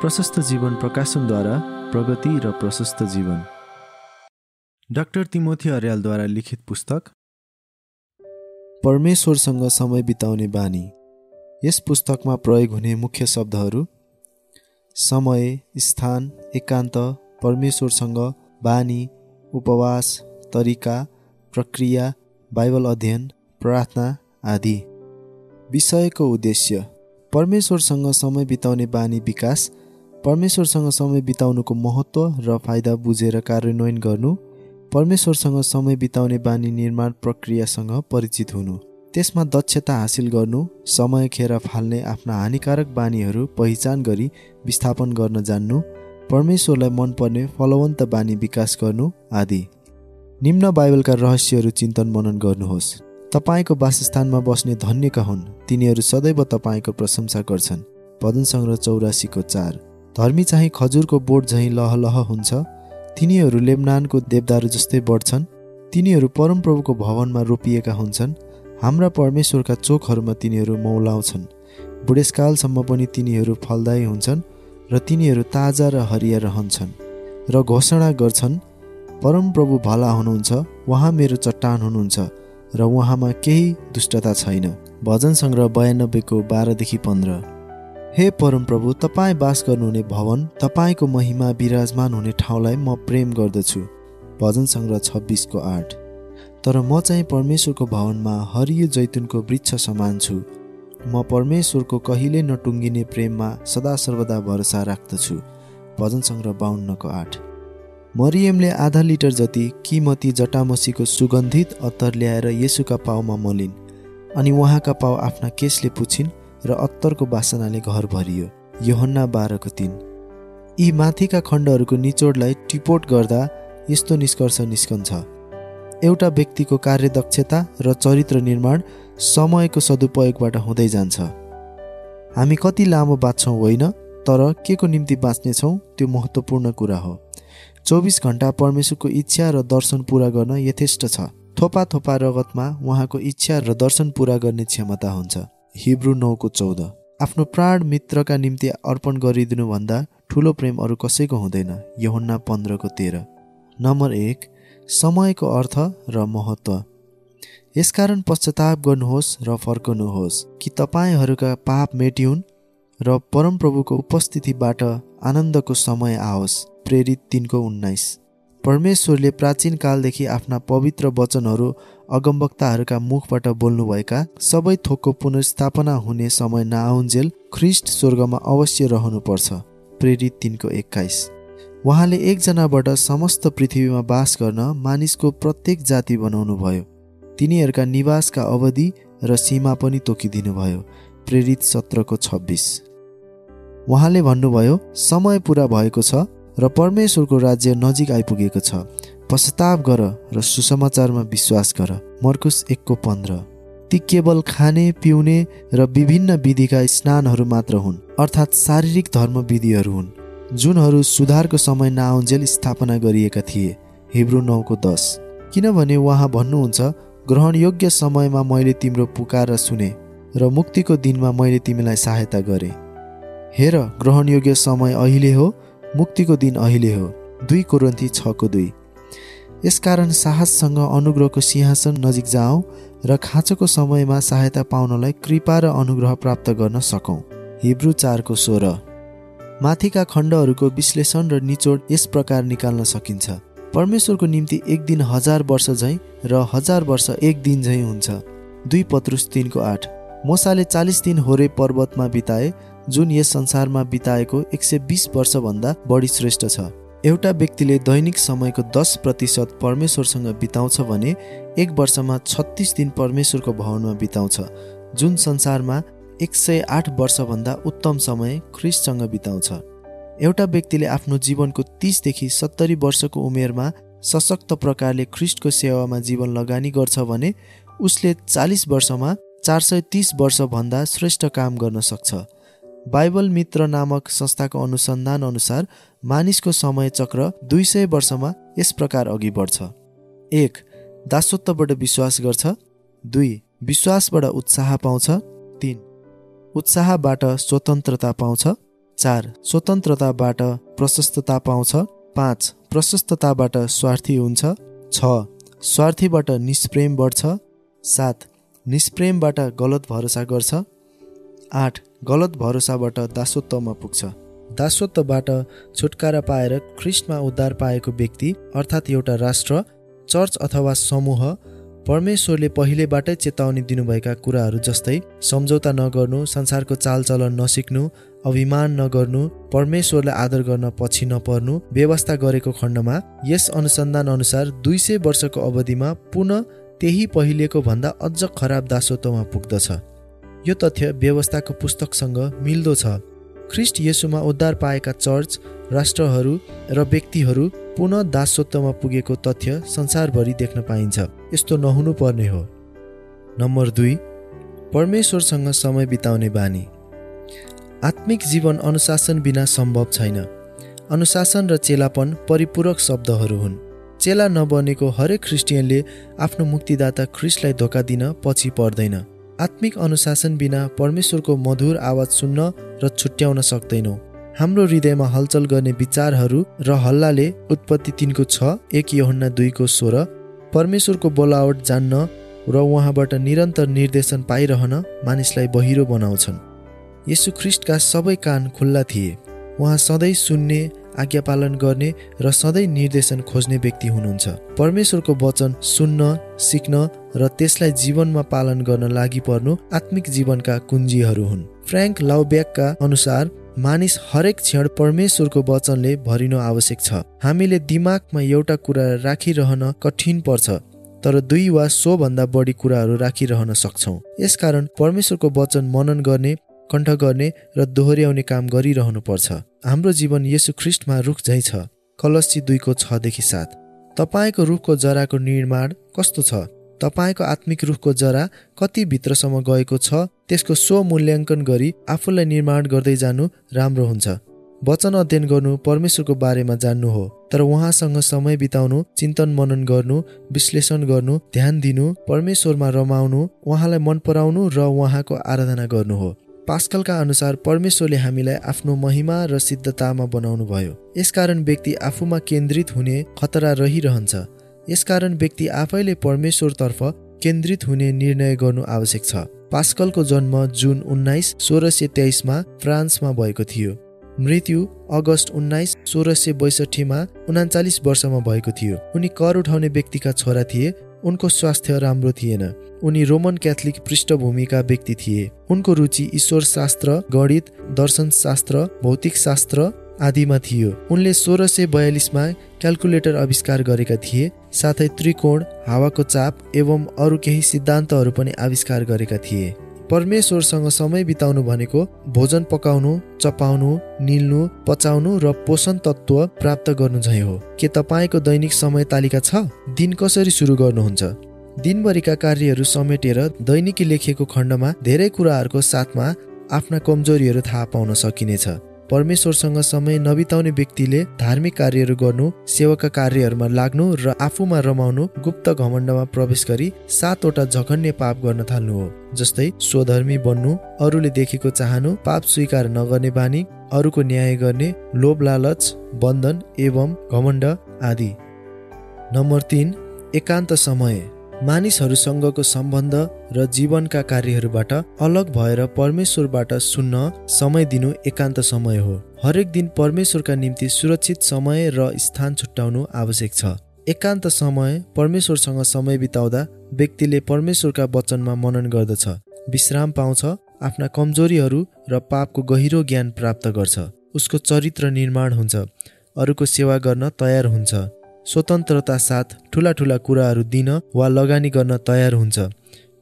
प्रशस्त जीवन प्रकाशनद्वारा प्रगति र प्रशस्त जीवन। डाक्टर तिमोथी अर्यालद्वारा लिखित पुस्तक परमेश्वरसँग समय बिताउने बानी। यस पुस्तकमा प्रयोग हुने मुख्य शब्दहरू समय स्थान एकान्त परमेश्वरसँग बानी उपवास तरिका प्रक्रिया बाइबल अध्ययन प्रार्थना आदि। विषयको उद्देश्य परमेश्वरसँग समय बिताउने बानी विकास परमेश्वरसँग समय बिताउनुको महत्त्व र फाइदा बुझेर कार्यान्वयन गर्नु परमेश्वरसँग समय बिताउने बानी निर्माण प्रक्रियासँग परिचित हुनु। त्यसमा दक्षता हासिल गर्नु समय खेर फाल्ने आफ्ना हानिकारक बानीहरू पहिचान गरी विस्थापन गर्न जान्नु परमेश्वरलाई मनपर्ने फलवन्त बानी विकास गर्नु आदि। निम्न बाइबलका रहस्यहरू चिन्तन मनन गर्नुहोस्। तपाईँको वासस्थानमा बस्ने धन्यका हुन्। तिनीहरू सदैव तपाईँको प्रशंसा गर्छन्। पदन सङ्ग्रह चौरासीको चार। धर्मी चाहिँ खजुरको बोट झैँ लहलह हुन्छ। तिनीहरू लेबनानको देवदारू जस्तै बढ्छन्। तिनीहरू परमप्रभुको भवनमा रोपिएका हुन्छन्। हाम्रा परमेश्वरका चोकहरूमा तिनीहरू मौलाउँछन्। बुढेसकालसम्म पनि तिनीहरू फलदायी हुन्छन् र तिनीहरू ताजा र हरिया रहन्छन् र घोषणा गर्छन् परमप्रभु भला हुनुहुन्छ उहाँ मेरो चट्टान हुनुहुन्छ र उहाँमा केही दुष्टता छैन। भजन सङ्ग्रह बयानब्बेको बाह्रदेखि पन्ध्र। हे परमप्रभु तपाईँ बास गर्नुहुने भवन तपाईँको महिमा विराजमान हुने ठाउँलाई म प्रेम गर्दछु। भजन सङ्ग्रह छब्बिसको आठ। तर म चाहिँ परमेश्वरको भवनमा हरियो जैतुनको वृक्ष समान छु। म परमेश्वरको कहिले नटुङ्गिने प्रेममा सदा सर्वदा भरोसा राख्दछु। भजन सङ्ग्रह बाहन्नको आठ। मरियमले आधा लिटर जति किमती जटामसीको सुगन्धित अत्तर ल्याएर यसुका पाउमा मलिन्। अनि उहाँका पाउ आफ्ना केसले पुछिन् र अत्तरको बासनाले घर भरियो। योहन्ना बाह्रको तिन यी माथिका खण्डहरूको निचोडलाई टिपोट गर्दा यस्तो निष्कर्ष निस्कन्छ। एउटा व्यक्तिको कार्यदक्षता र चरित्र निर्माण समयको सदुपयोगबाट हुँदै जान्छ। हामी कति लामो बाँच्छौँ होइन? तर के को निम्ति बाँच्नेछौँ त्यो महत्त्वपूर्ण कुरा हो। चौबिस घन्टा परमेश्वरको इच्छा र दर्शन पुरा गर्न यथेष्ट छ। थोपा थोपा रगतमा उहाँको इच्छा र दर्शन पुरा गर्ने क्षमता हुन्छ। हिब्रू नौको चौध। आफ्नो प्राण मित्रका निम्ति अर्पण गरिदिनुभन्दा ठुलो प्रेम अरू कसैको हुँदैन। यहुन्ना पन्ध्रको तेह्र। नम्बर एक समयको अर्थ र महत्त्व। यसकारण पश्चाताप गर्नुहोस् र फर्कनुहोस् कि तपाईँहरूका पाप मेटिउन् र परमप्रभुको उपस्थितिबाट आनन्दको समय आओस्। प्रेरित तिनको उन्नाइस। परमेश्वरले प्राचीन कालदेखि आफ्ना पवित्र वचनहरू अगमवक्ताहरूका मुखबाट बोल्नुभएका सबै थोकको पुनर्स्थापना हुने समय नआउन्जेल ख्रिस्ट स्वर्गमा अवश्य रहनुपर्छ। प्रेरित तिनको एक्काइस। उहाँले एकजनाबाट समस्त पृथ्वीमा बास गर्न मानिसको प्रत्येक जाति बनाउनु भयो तिनीहरूका निवासका अवधि र सीमा पनि तोकिदिनु भयो प्रेरित सत्रको छब्बिस। उहाँले भन्नुभयो समय पुरा भएको छ। र परमेश्वरको राज्य नजिक आइपुगेको छ। पश्चाताप गर र सुसमाचारमा विश्वास गर। मर्कुस एकको पन्ध्र। ती केवल खाने पिउने र विभिन्न विधिका स्नानहरू मात्र हुन् अर्थात् शारीरिक धर्म विधिहरू हुन् जुनहरू सुधारको समय नआउन्जेल स्थापना गरिएका थिए हिब्रू नौको दस। किनभने उहाँ भन्नुहुन्छ ग्रहणयोग्य समयमा मैले तिम्रो पुकार सुने र मुक्तिको दिनमा मैले तिमीलाई सहायता गरेँ। हेर ग्रहणयोग्य समय अहिले हो मुक्तिको दिन अहिले हो दुई कोरन्ती छको दुई। यसकारण साहससँग अनुग्रहको सिंहासन नजिक जाउँ र खाँचोको समयमा सहायता पाउनलाई कृपा र अनुग्रह प्राप्त गर्न सकौँ। हिब्रू चारको सोह्र। माथिका खण्डहरूको विश्लेषण र निचोड यस प्रकार निकाल्न सकिन्छ। परमेश्वरको निम्ति एक दिन हजार वर्ष झैँ र हजार वर्ष एक दिन झैँ हुन्छ। दुई पत्रुस तिनको आठ। मोसाले चालिस दिन होरे पर्वतमा बिताए जुन यस संसारमा बिताएको एक सय बिस वर्षभन्दा बढी श्रेष्ठ छ। एउटा व्यक्तिले दैनिक समयको दस प्रतिशत परमेश्वरसँग बिताउँछ भने एक वर्षमा छत्तिस दिन परमेश्वरको भवनमा बिताउँछ जुन संसारमा एक सय आठ वर्षभन्दा उत्तम समय ख्रिस्टसँग बिताउँछ। एउटा व्यक्तिले आफ्नो जीवनको तिसदेखि सत्तरी वर्षको उमेरमा सशक्त प्रकारले ख्रिस्टको सेवामा जीवन लगानी गर्छ भने उसले चालिस वर्षमा चार सय तिस वर्षभन्दा श्रेष्ठ काम गर्न सक्छ। बाइबल मित्र नामक संस्थाको अनुसन्धान अनुसार मानिसको समय चक्र दुई सय वर्षमा यस प्रकार अघि बढ्छ। एक दासत्वबाट विश्वास गर्छ। दुई विश्वासबाट उत्साह पाउँछ। तिन उत्साहबाट स्वतन्त्रता पाउँछ। चार स्वतन्त्रताबाट प्रशस्तता पाउँछ। पाँच प्रशस्तताबाट स्वार्थी हुन्छ। छ स्वार्थीबाट निष्प्रेम बढ्छ। सात निष्प्रेमबाट गलत भरोसा गर्छ। आठ गलत भरोसाबाट दासत्वमा पुग्छ। दासत्वबाट छुटकारा पाएर ख्रिस्टमा उद्धार पाएको व्यक्ति अर्थात् एउटा राष्ट्र चर्च अथवा समूह परमेश्वरले पहिलेबाटै चेतावनी दिनुभएका कुराहरू जस्तै सम्झौता नगर्नु संसारको चालचलन नसिक्नु अभिमान नगर्नु परमेश्वरलाई आदर गर्न पछि नपर्नु व्यवस्था गरेको खण्डमा यस अनुसन्धान अनुसार दुई सय वर्षको अवधिमा पुनः त्यही पहिलेको भन्दा अझ खराब दासत्वमा पुग्दछ। यो तथ्य व्यवस्थाको पुस्तकसँग मिल्दो छ। ख्रिस्ट यसुमा उद्धार पाएका चर्च राष्ट्रहरू र व्यक्तिहरू पुनः दासत्वमा पुगेको तथ्य संसारभरि देख्न पाइन्छ। यस्तो नहुनु पर्ने हो। नम्बर दुई परमेश्वरसँग समय बिताउने बानी। आत्मिक जीवन अनुशासन बिना सम्भव छैन। अनुशासन र चेलापन परिपूरक शब्दहरू हुन्। चेला नबनेको हरेक क्रिस्टियनले आफ्नो मुक्तिदाता ख्रिस्टलाई धोका दिन पछि पर्दैन। आत्मिक अनुशासन बिना परमेश्वरको मधुर आवाज सुन्न र छुट्याउन सक्दैनौँ। हाम्रो हृदयमा हलचल गर्ने विचारहरू र हल्लाले उत्पत्ति तिनको छ एक यहुन्ना दुईको स्वर परमेश्वरको बोलावट जान्न र उहाँबाट निरन्तर निर्देशन पाइरहन मानिसलाई बहिरो बनाउँछन्। यसु ख्रिस्टका सबै कान खुल्ला थिए। उहाँ सधैँ सुन्ने आज्ञा पालन गर्ने र सधैँ निर्देशन खोज्ने व्यक्ति हुनुहुन्छ। परमेश्वरको वचन सुन्न सिक्न र त्यसलाई जीवनमा पालन गर्न लागि पर्नु आत्मिक जीवनका कुञ्जीहरू हुन्। फ्रेङ्क लाउब्याकका अनुसार मानिस हरेक क्षण परमेश्वरको वचनले भरिनु आवश्यक छ। हामीले दिमागमा एउटा कुरा राखिरहन कठिन पर्छ तर दुई वा सोभन्दा बढी कुराहरू राखिरहन सक्छौँ। यसकारण परमेश्वरको वचन मनन गर्ने कण्ठ गर्ने र दोहोऱ्याउने काम गरिरहनु पर्छ हाम्रो जीवन यसु ख्रिस्टमा रुख झै छ। कलसी दुईको छदेखि सात। तपाईँको रुखको जराको निर्माण कस्तो छ? तपाईँको आत्मिक रुखको जरा कति भित्रसम्म गएको छ? त्यसको स्व मूल्याङ्कन गरी आफूलाई निर्माण गर्दै जानु राम्रो हुन्छ। वचन अध्ययन गर्नु परमेश्वरको बारेमा जान्नु हो। तर उहाँसँग समय बिताउनु चिन्तन मनन गर्नु विश्लेषण गर्नु ध्यान दिनु परमेश्वरमा रमाउनु उहाँलाई मन पराउनु र उहाँको आराधना गर्नु हो। पास्कलका अनुसार परमेश्वरले हामीलाई आफ्नो महिमा र सिद्धतामा बनाउनु भयो यसकारण व्यक्ति आफूमा केन्द्रित हुने खतरा रहिरहन्छ। यसकारण व्यक्ति आफैले परमेश्वरतर्फ केन्द्रित हुने निर्णय गर्नु आवश्यक छ। पास्कलको जन्म जुन उन्नाइस सोह्र सय तेइसमा फ्रान्समा भएको थियो। मृत्यु अगस्त उन्नाइस सोह्र सय बैसठीमा उनाचालिस वर्षमा भएको थियो। उनी कर उठाउने व्यक्तिका छोरा थिए उनको स्वास्थ्य राम्रो थिएन। उनी रोमन क्याथोलिक पृष्ठभूमिका व्यक्ति थिए। उनको रुचि ईश्वर शास्त्र गणित दर्शन शास्त्र भौतिक शास्त्र आदिमा थियो। उनले सोह्र सय बयालिसमा क्यालकुलेटर आविष्कार गरेका थिए। साथै त्रिकोण हावाको चाप एवं अरू केही सिद्धान्तहरू पनि आविष्कार गरेका थिए। परमेश्वरसँग समय बिताउनु भनेको भोजन पकाउनु चपाउनु निल्नु पचाउनु र पोषण तत्त्व प्राप्त गर्नु झै हो। के तपाईँको दैनिक समय तालिका छ? दिन कसरी सुरु गर्नुहुन्छ? दिनभरिका कार्यहरू समेटेर दैनिकी लेखिएको खण्डमा धेरै कुराहरूको साथमा आफ्ना कमजोरीहरू थाहा पाउन सकिनेछ। परमेश्वरसँग समय नबिताउने व्यक्तिले धार्मिक कार्यहरू गर्नु सेवाका कार्यहरूमा लाग्नु र आफूमा रमाउनु गुप्त घमण्डमा प्रवेश गरी सातवटा झगन्य पाप गर्न थाल्नु हो जस्तै स्वधर्मी बन्नु अरूले देखेको चाहनु पाप स्वीकार नगर्ने बानी अरूको न्याय गर्ने लोभ लालच बन्धन एवं घमण्ड आदि। नम्बर तिन एकान्त समय। मानिसहरूसँगको सम्बन्ध र जीवनका कार्यहरूबाट अलग भएर परमेश्वरबाट सुन्न समय दिनु एकान्त समय हो। हरेक दिन परमेश्वरका निम्ति सुरक्षित समय र स्थान छुट्याउनु आवश्यक छ। एकान्त समय परमेश्वरसँग समय बिताउँदा व्यक्तिले परमेश्वरका वचनमा मनन गर्दछ विश्राम पाउँछ आफ्ना कमजोरीहरू र पापको गहिरो ज्ञान प्राप्त गर्छ। उसको चरित्र निर्माण हुन्छ अरूको सेवा गर्न तयार हुन्छ। स्वतन्त्रता साथ ठुला ठुला कुराहरू दिन वा लगानी गर्न तयार हुन्छ।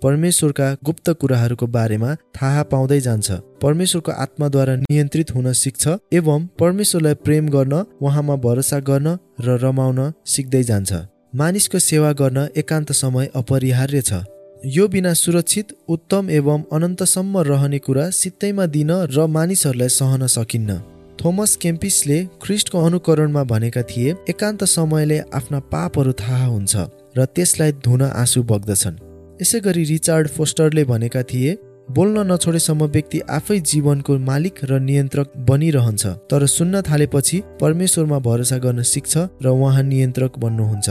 परमेश्वरका गुप्त कुराहरूको बारेमा थाहा पाउँदै जान्छ। परमेश्वरको आत्माद्वारा नियन्त्रित हुन सिक्छ एवं परमेश्वरलाई प्रेम गर्न उहाँमा भरोसा गर्न र रमाउन सिक्दै जान्छ। मानिसको सेवा गर्न एकान्त समय अपरिहार्य छ। यो बिना सुरक्षित उत्तम एवं अनन्तसम्म रहने कुरा सित्तैमा दिन र मानिसहरूलाई सहन सकिन्न। थोमस केम्पिसले ख्रिस्टको अनुकरणमा भनेका थिए एकान्त समयले आफ्ना पापहरू थाहा हुन्छ र त्यसलाई धुन आँसु बग्दछन्। यसै गरी रिचार्ड फोस्टरले भनेका थिए बोल्न नछोडेसम्म व्यक्ति आफै जीवनको मालिक र नियन्त्रक बनिरहन्छ तर सुन्न थालेपछि परमेश्वरमा भरोसा गर्न सिक्छ र उहाँ नियन्त्रक बन्नुहुन्छ।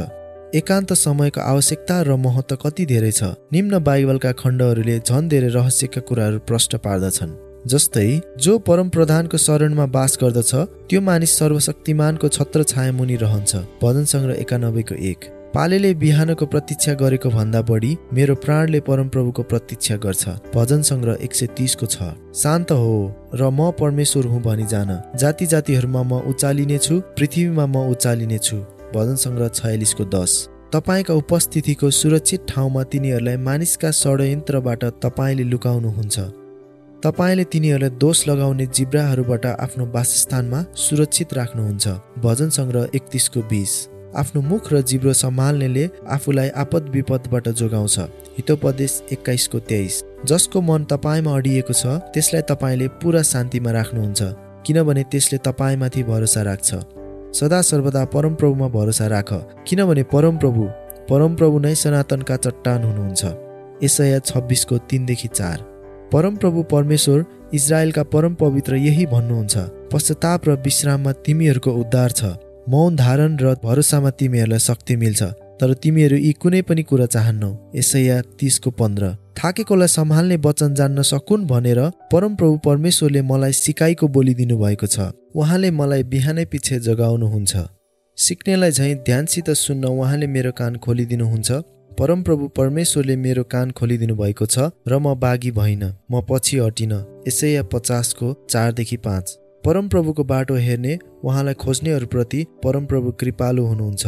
एकान्त समयको आवश्यकता र महत्त्व कति धेरै छ? निम्न बाइबलका खण्डहरूले झन् धेरै रहस्यका कुराहरू प्रष्ट पार्दछन्। जस्तै जो परम प्रधानको शरणमा बास गर्दछ त्यो मानिस सर्वशक्तिमानको छत्र छाया मुनि रहन्छ। भजन सङ्ग्रह एकानब्बेको एक। पालेले बिहानको प्रतीक्षा गरेको भन्दा बढी मेरो प्राणले परमप्रभुको प्रतीक्षा गर्छ। भजन सङ्ग्रह एक सय तिसको छ। शान्त हो र म परमेश्वर हुँ भनी जान। जाति जातिहरूमा म उचालिने छु पृथ्वीमा म उचालिने छु भजन सङ्ग्रह छयालिसको दस। तपाईँका उपस्थितिको सुरक्षित ठाउँमा तिनीहरूलाई मानिसका षड्यन्त्रबाट तपाईँले लुकाउनुहुन्छ। तपाईँले तिनीहरूलाई दोष लगाउने जिब्राहरूबाट आफ्नो वासस्थानमा सुरक्षित राख्नुहुन्छ। भजन सङ्ग्रह एकतिसको बिस। आफ्नो मुख र जिब्रो सम्हाल्नेले आफूलाई आपद विपदबाट जोगाउँछ। हितोपदेश एक्काइसको तेइस। जसको मन तपाईँमा अडिएको छ त्यसलाई तपाईँले पुरा शान्तिमा राख्नुहुन्छ किनभने त्यसले तपाईँमाथि भरोसा राख्छ। सदा सर्वदा परमप्रभुमा भरोसा राख किनभने परमप्रभु परमप्रभु नै सनातनका चट्टान हुनुहुन्छ। यसया छब्बिसको तिनदेखि चार। परमप्रभु परमेश्वर इजरायलका परम पवित्र यही भन्नुहुन्छ पश्चाताप र विश्राममा तिमीहरूको उद्धार छ। मौन धारण र भरोसामा तिमीहरूलाई शक्ति मिल्छ। तर तिमीहरू यी कुनै पनि कुरा चाहन्नौ। यसैया तिसको पन्ध्र। थाकेकोलाई सम्हाल्ने वचन जान्न सकुन् भनेर परमप्रभु परमेश्वरले मलाई सिकाइको बोलिदिनु भएको छ। उहाँले मलाई बिहानै पछि जगाउनुहुन्छ। सिक्नेलाई झैँ ध्यानसित सुन्न उहाँले मेरो कान खोलिदिनुहुन्छ। परमप्रभु परमेश्वरले मेरो कान खोलिदिनु भएको छ र म बाघी भइन म पछि हटिन यसैया पचासको चारदेखि पाँच। परमप्रभुको बाटो हेर्ने उहाँलाई खोज्नेहरूप्रति परमप्रभु कृपालु हुनुहुन्छ।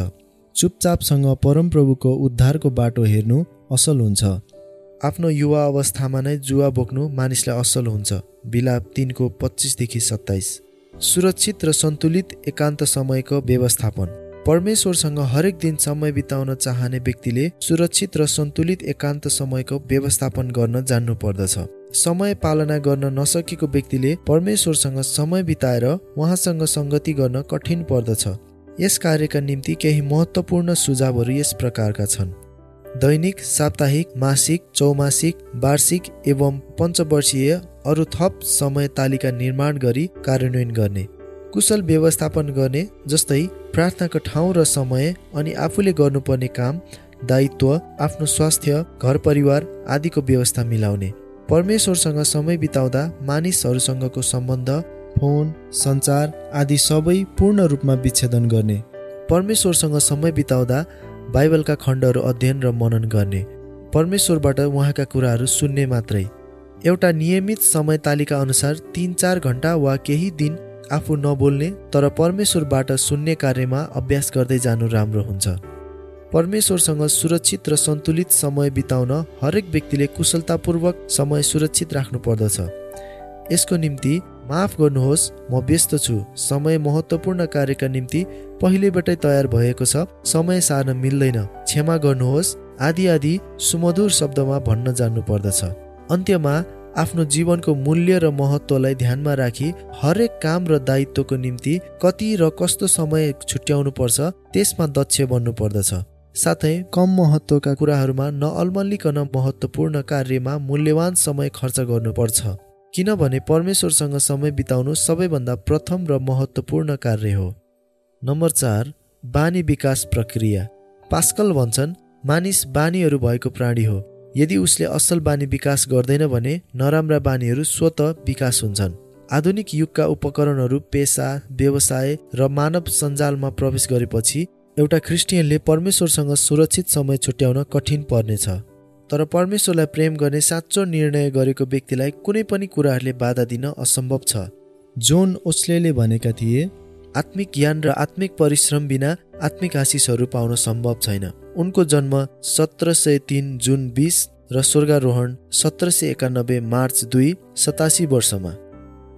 चुपचापसँग परमप्रभुको उद्धारको बाटो हेर्नु असल हुन्छ। आफ्नो युवा अवस्थामा नै जुवा बोक्नु मानिसलाई असल हुन्छ। बिलाप तिनको पच्चिसदेखि सत्ताइस। सुरक्षित र सन्तुलित एकान्त समयको व्यवस्थापन। परमेश्वरसँग हरेक दिन समय बिताउन चाहने व्यक्तिले सुरक्षित र सन्तुलित एकान्त समयको व्यवस्थापन गर्न जान्नु पर्दछ समय पालना गर्न नसकेको व्यक्तिले परमेश्वरसँग समय बिताएर उहाँसँग सङ्गति गर्न कठिन पर्दछ। यस कार्यका निम्ति केही महत्त्वपूर्ण सुझावहरू यस प्रकारका छन्। दैनिक साप्ताहिक मासिक चौमासिक वार्षिक एवं पञ्चवर्षीय अरू थप समय तालिका निर्माण गरी कार्यान्वयन गर्ने। कुशल व्यवस्थापन गर्ने जस्तै प्रार्थनाको ठाउँ र समय अनि आफूले गर्नुपर्ने काम दायित्व आफ्नो स्वास्थ्य घर परिवार आदिको व्यवस्था मिलाउने। परमेश्वरसँग समय बिताउँदा मानिसहरूसँगको सम्बन्ध फोन सञ्चार आदि सबै पूर्ण रूपमा विच्छेदन गर्ने। परमेश्वरसँग समय बिताउँदा बाइबलका खण्डहरू अध्ययन र मनन गर्ने। परमेश्वरबाट उहाँका कुराहरू सुन्ने मात्रै। एउटा नियमित समय तालिका अनुसार तिन चार घन्टा वा केही दिन आफू नबोल्ने तर परमेश्वरबाट सुन्ने कार्यमा अभ्यास गर्दै जानु राम्रो हुन्छ। परमेश्वरसँग सुरक्षित र सन्तुलित समय बिताउन हरेक व्यक्तिले कुशलतापूर्वक समय सुरक्षित राख्नु पर्दछ। यसको निम्ति माफ गर्नुहोस् म व्यस्त छु। समय महत्त्वपूर्ण कार्यका निम्ति पहिलेबाटै तयार भएको छ। समय सार्न मिल्दैन। क्षमा गर्नुहोस्। आदि आदि सुमधुर शब्दमा भन्न जान्नु पर्दछ। अन्त्यमा आफ्नो जीवनको मूल्य र महत्त्वलाई ध्यानमा राखी हरेक काम र दायित्वको निम्ति कति र कस्तो समय छुट्याउनु पर्छ त्यसमा दक्ष बन्नु पर्दछ। साथै कम महत्त्वका कुराहरूमा नअल्मलिकन महत्त्वपूर्ण कार्यमा मूल्यवान समय खर्च गर्नुपर्छ। किनभने परमेश्वरसँग समय बिताउनु सबैभन्दा प्रथम र महत्त्वपूर्ण कार्य हो। नम्बर चार बानी विकास प्रक्रिया। पास्कल भन्छन् मानिस बानीहरू भएको प्राणी हो। यदि उसले असल बानी विकास गर्दैन भने नराम्रा बानीहरू स्वत विकास हुन्छन्। आधुनिक युगका उपकरणहरू पेसा व्यवसाय र मानव सञ्जालमा प्रवेश गरेपछि एउटा क्रिस्टियनले परमेश्वरसँग सुरक्षित समय छुट्याउन कठिन पर्नेछ। तर परमेश्वरलाई प्रेम गर्ने साँचो निर्णय गरेको व्यक्तिलाई कुनै पनि कुराहरूले बाधा दिन असम्भव छ। जोन ओस्लेले भनेका थिए आत्मिक ज्ञान र आत्मिक परिश्रम बिना आत्मिक आशिषहरू पाउन सम्भव छैन। उनको जन्म सत्र सय तिन जुन बिस र स्वर्गारोहण सत्र सय एकानब्बे मार्च दुई सतासी वर्षमा।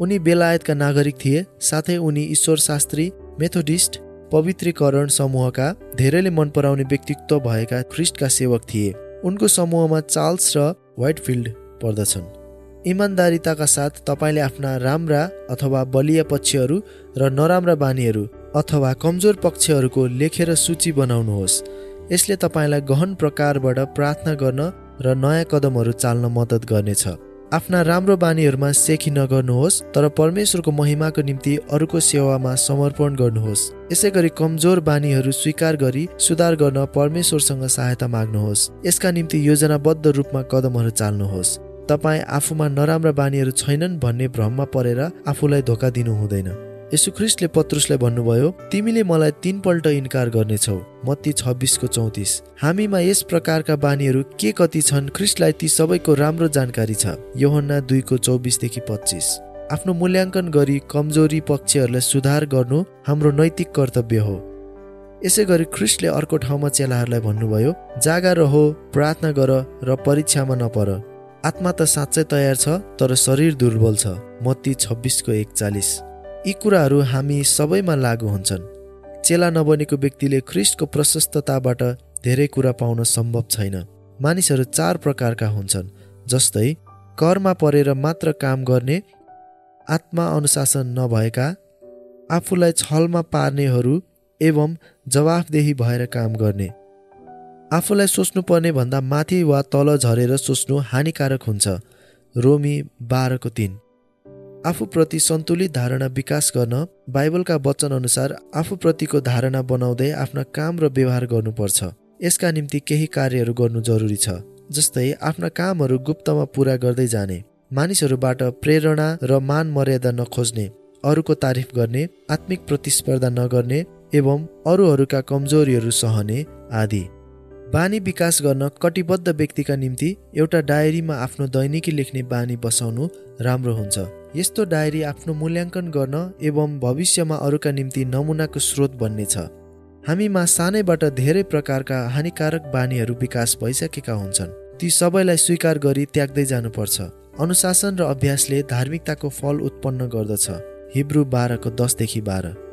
उनी बेलायतका नागरिक थिए साथै उनी ईश्वर शास्त्री मेथोडिस्ट पवित्रीकरण समूहका धेरैले मन पराउने व्यक्तित्व भएका ख्रिस्टका सेवक थिए। उनको समूहमा चार्ल्स र व्हाइटफिल्ड पर्दछन्। इमान्दारिताका साथ तपाईँले आफ्ना राम्रा अथवा बलिया पक्षहरू र नराम्रा बानीहरू अथवा कमजोर पक्षहरूको लेखेर सूची बनाउनुहोस्। यसले तपाईँलाई गहन प्रकारबाट प्रार्थना गर्न र नयाँ कदमहरू चाल्न मद्दत गर्नेछ। आफ्ना राम्रो बानीहरूमा सेखी नगर्नुहोस् तर परमेश्वरको महिमाको निम्ति अरूको सेवामा समर्पण गर्नुहोस्। यसै गरी कमजोर बानीहरू स्वीकार गरी सुधार गर्न परमेश्वरसँग सहायता माग्नुहोस्। यसका निम्ति योजनाबद्ध रूपमा कदमहरू चाल्नुहोस्। तपाईँ आफूमा नराम्रा बानीहरू छैनन् भन्ने भ्रममा परेर आफूलाई धोका दिनु हुँदैन। यसु ख्रिस्टले पत्रुसलाई भन्नुभयो तिमीले मलाई तिनपल्ट इन्कार गर्नेछौ। मत्ती छब्बिसको चौतिस। हामीमा यस प्रकारका बानीहरू के कति छन् ख्रिस्टलाई ती सबैको राम्रो जानकारी छ। योहन्ना दुईको चौबिसदेखि पच्चिस। आफ्नो मूल्याङ्कन गरी कमजोरी पक्षहरूलाई सुधार गर्नु हाम्रो नैतिक कर्तव्य हो। यसै गरी ख्रिस्टले अर्को ठाउँमा चेलाहरूलाई भन्नुभयो जागा रह प्रार्थना गर र परीक्षामा नपर। आत्मा त साँच्चै तयार छ तर शरीर दुर्बल छ। मत्ती छब्बिसको एकचालिस। यी कुराहरू हामी सबैमा लागु हुन्छन्। चेला नबनेको व्यक्तिले ख्रिस्टको प्रशस्तताबाट धेरै कुरा पाउन सम्भव छैन। मानिसहरू चार प्रकारका हुन्छन् जस्तै करमा परेर मात्र काम गर्ने आत्मा अनुशासन नभएका आफूलाई छलमा पार्नेहरू एवं जवाफदेही भएर काम गर्ने। आफूलाई सोच्नुपर्ने भन्दा माथि वा तल झरेर सोच्नु हानिकारक हुन्छ। रोमी बाह्रको तिन। आफूप्रति सन्तुलित धारणा विकास गर्न बाइबलका वचन अनुसार आफूप्रतिको धारणा बनाउँदै आफ्ना काम र व्यवहार गर्नुपर्छ। यसका निम्ति केही कार्यहरू गर्नु जरुरी छ जस्तै आफ्ना कामहरू गुप्तमा पुरा गर्दै जाने मानिसहरूबाट प्रेरणा र मान मर्यादा नखोज्ने अरूको तारिफ गर्ने आत्मिक प्रतिस्पर्धा नगर्ने एवं अरूहरूका कमजोरीहरू सहने आदि। बानी विकास गर्न कटिबद्ध व्यक्तिका निम्ति एउटा डायरीमा आफ्नो दैनिकी लेख्ने बानी बसाउनु राम्रो हुन्छ। यस्तो डायरी आफ्नो मूल्याङ्कन गर्न एवं भविष्यमा अरूका निम्ति नमुनाको स्रोत बन्नेछ। हामीमा सानैबाट धेरै प्रकारका हानिकारक बानीहरू विकास भइसकेका हुन्छन्। ती सबैलाई स्वीकार गरी त्याग्दै जानुपर्छ। अनुशासन र अभ्यासले धार्मिकताको फल उत्पन्न गर्दछ। हिब्रू बाह्रको दसदेखि बाह्र।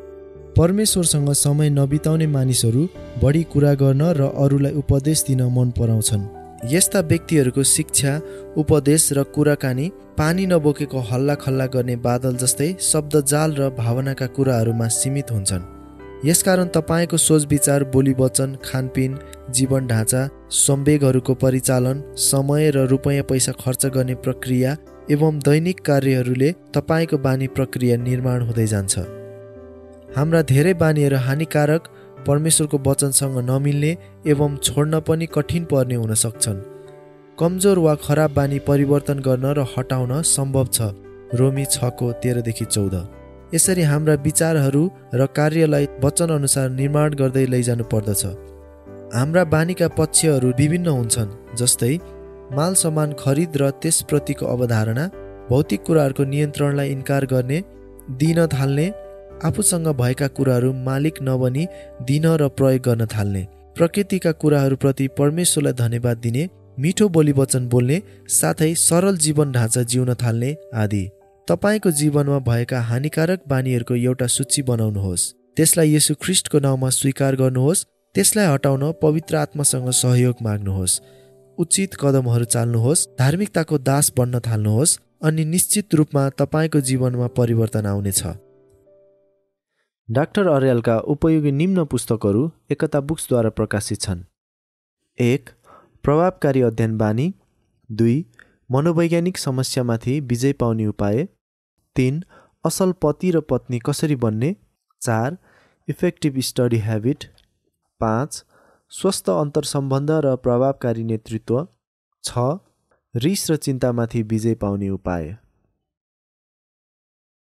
परमेश्वरसँग समय नबिताउने मानिसहरू बढी कुरा गर्न र अरूलाई उपदेश दिन मन पराउँछन्। यस्ता व्यक्तिहरूको शिक्षा उपदेश र कुराकानी पानी नबोकेको हल्ला खल्ला गर्ने बादल जस्तै शब्द जाल र भावनाका कुराहरूमा सीमित हुन्छन्। यसकारण तपाईँको सोच विचार बोली वचन खानपिन जीवन ढाँचा सम्वेगहरूको परिचालन समय र रुपैयाँ पैसा खर्च गर्ने प्रक्रिया एवं दैनिक कार्यहरूले तपाईँको बानी प्रक्रिया निर्माण हुँदै जान्छ। हाम्रा धेरै बानीहरू हानिकारक परमेश्वरको वचनसँग नमिल्ने एवं छोड्न पनि कठिन पर्ने हुन सक्छन्। कमजोर वा खराब बानी परिवर्तन गर्न र हटाउन सम्भव छ रोमी छको तेह्रदेखि चौध। यसरी हाम्रा विचारहरू र कार्यलाई वचन अनुसार निर्माण गर्दै लैजानु पर्दछ। हाम्रा बानीका पक्षहरू विभिन्न हुन्छन् जस्तै माल सामान खरिद र त्यसप्रतिको अवधारणा भौतिक कुराहरूको नियन्त्रणलाई इन्कार गर्ने दिन थाल्ने आफूसँग भएका कुराहरू मालिक नबनी दिन र प्रयोग गर्न थाल्ने। प्रकृतिका कुराहरूप्रति परमेश्वरलाई धन्यवाद दिने मिठो बोली वचन बोल्ने साथै सरल जीवन ढाँचा जिउन थाल्ने आदि। तपाईँको जीवनमा भएका हानिकारक बानीहरूको एउटा सूची बनाउनुहोस्। त्यसलाई यसु ख्रिस्टको नाउँमा स्वीकार गर्नुहोस्। त्यसलाई हटाउन पवित्र आत्मासँग सहयोग माग्नुहोस्। उचित कदमहरू चाल्नुहोस्। धार्मिकताको दास बन्न थाल्नुहोस्। अनि निश्चित रूपमा तपाईँको जीवनमा परिवर्तन आउनेछ। डाक्टर अर्यालका उपयोगी निम्न पुस्तकहरू एकता बुक्सद्वारा प्रकाशित छन्। एक प्रभावकारी अध्ययन बानी। दुई मनोवैज्ञानिक समस्यामाथि विजय पाउने उपाय। तिन असल पति र पत्नी कसरी बन्ने। चार इफेक्टिभ स्टडी ह्याबिट पाँच स्वस्थ अन्तर्सम्बन्ध र प्रभावकारी नेतृत्व। छ रिस र चिन्तामाथि विजय पाउने उपाय।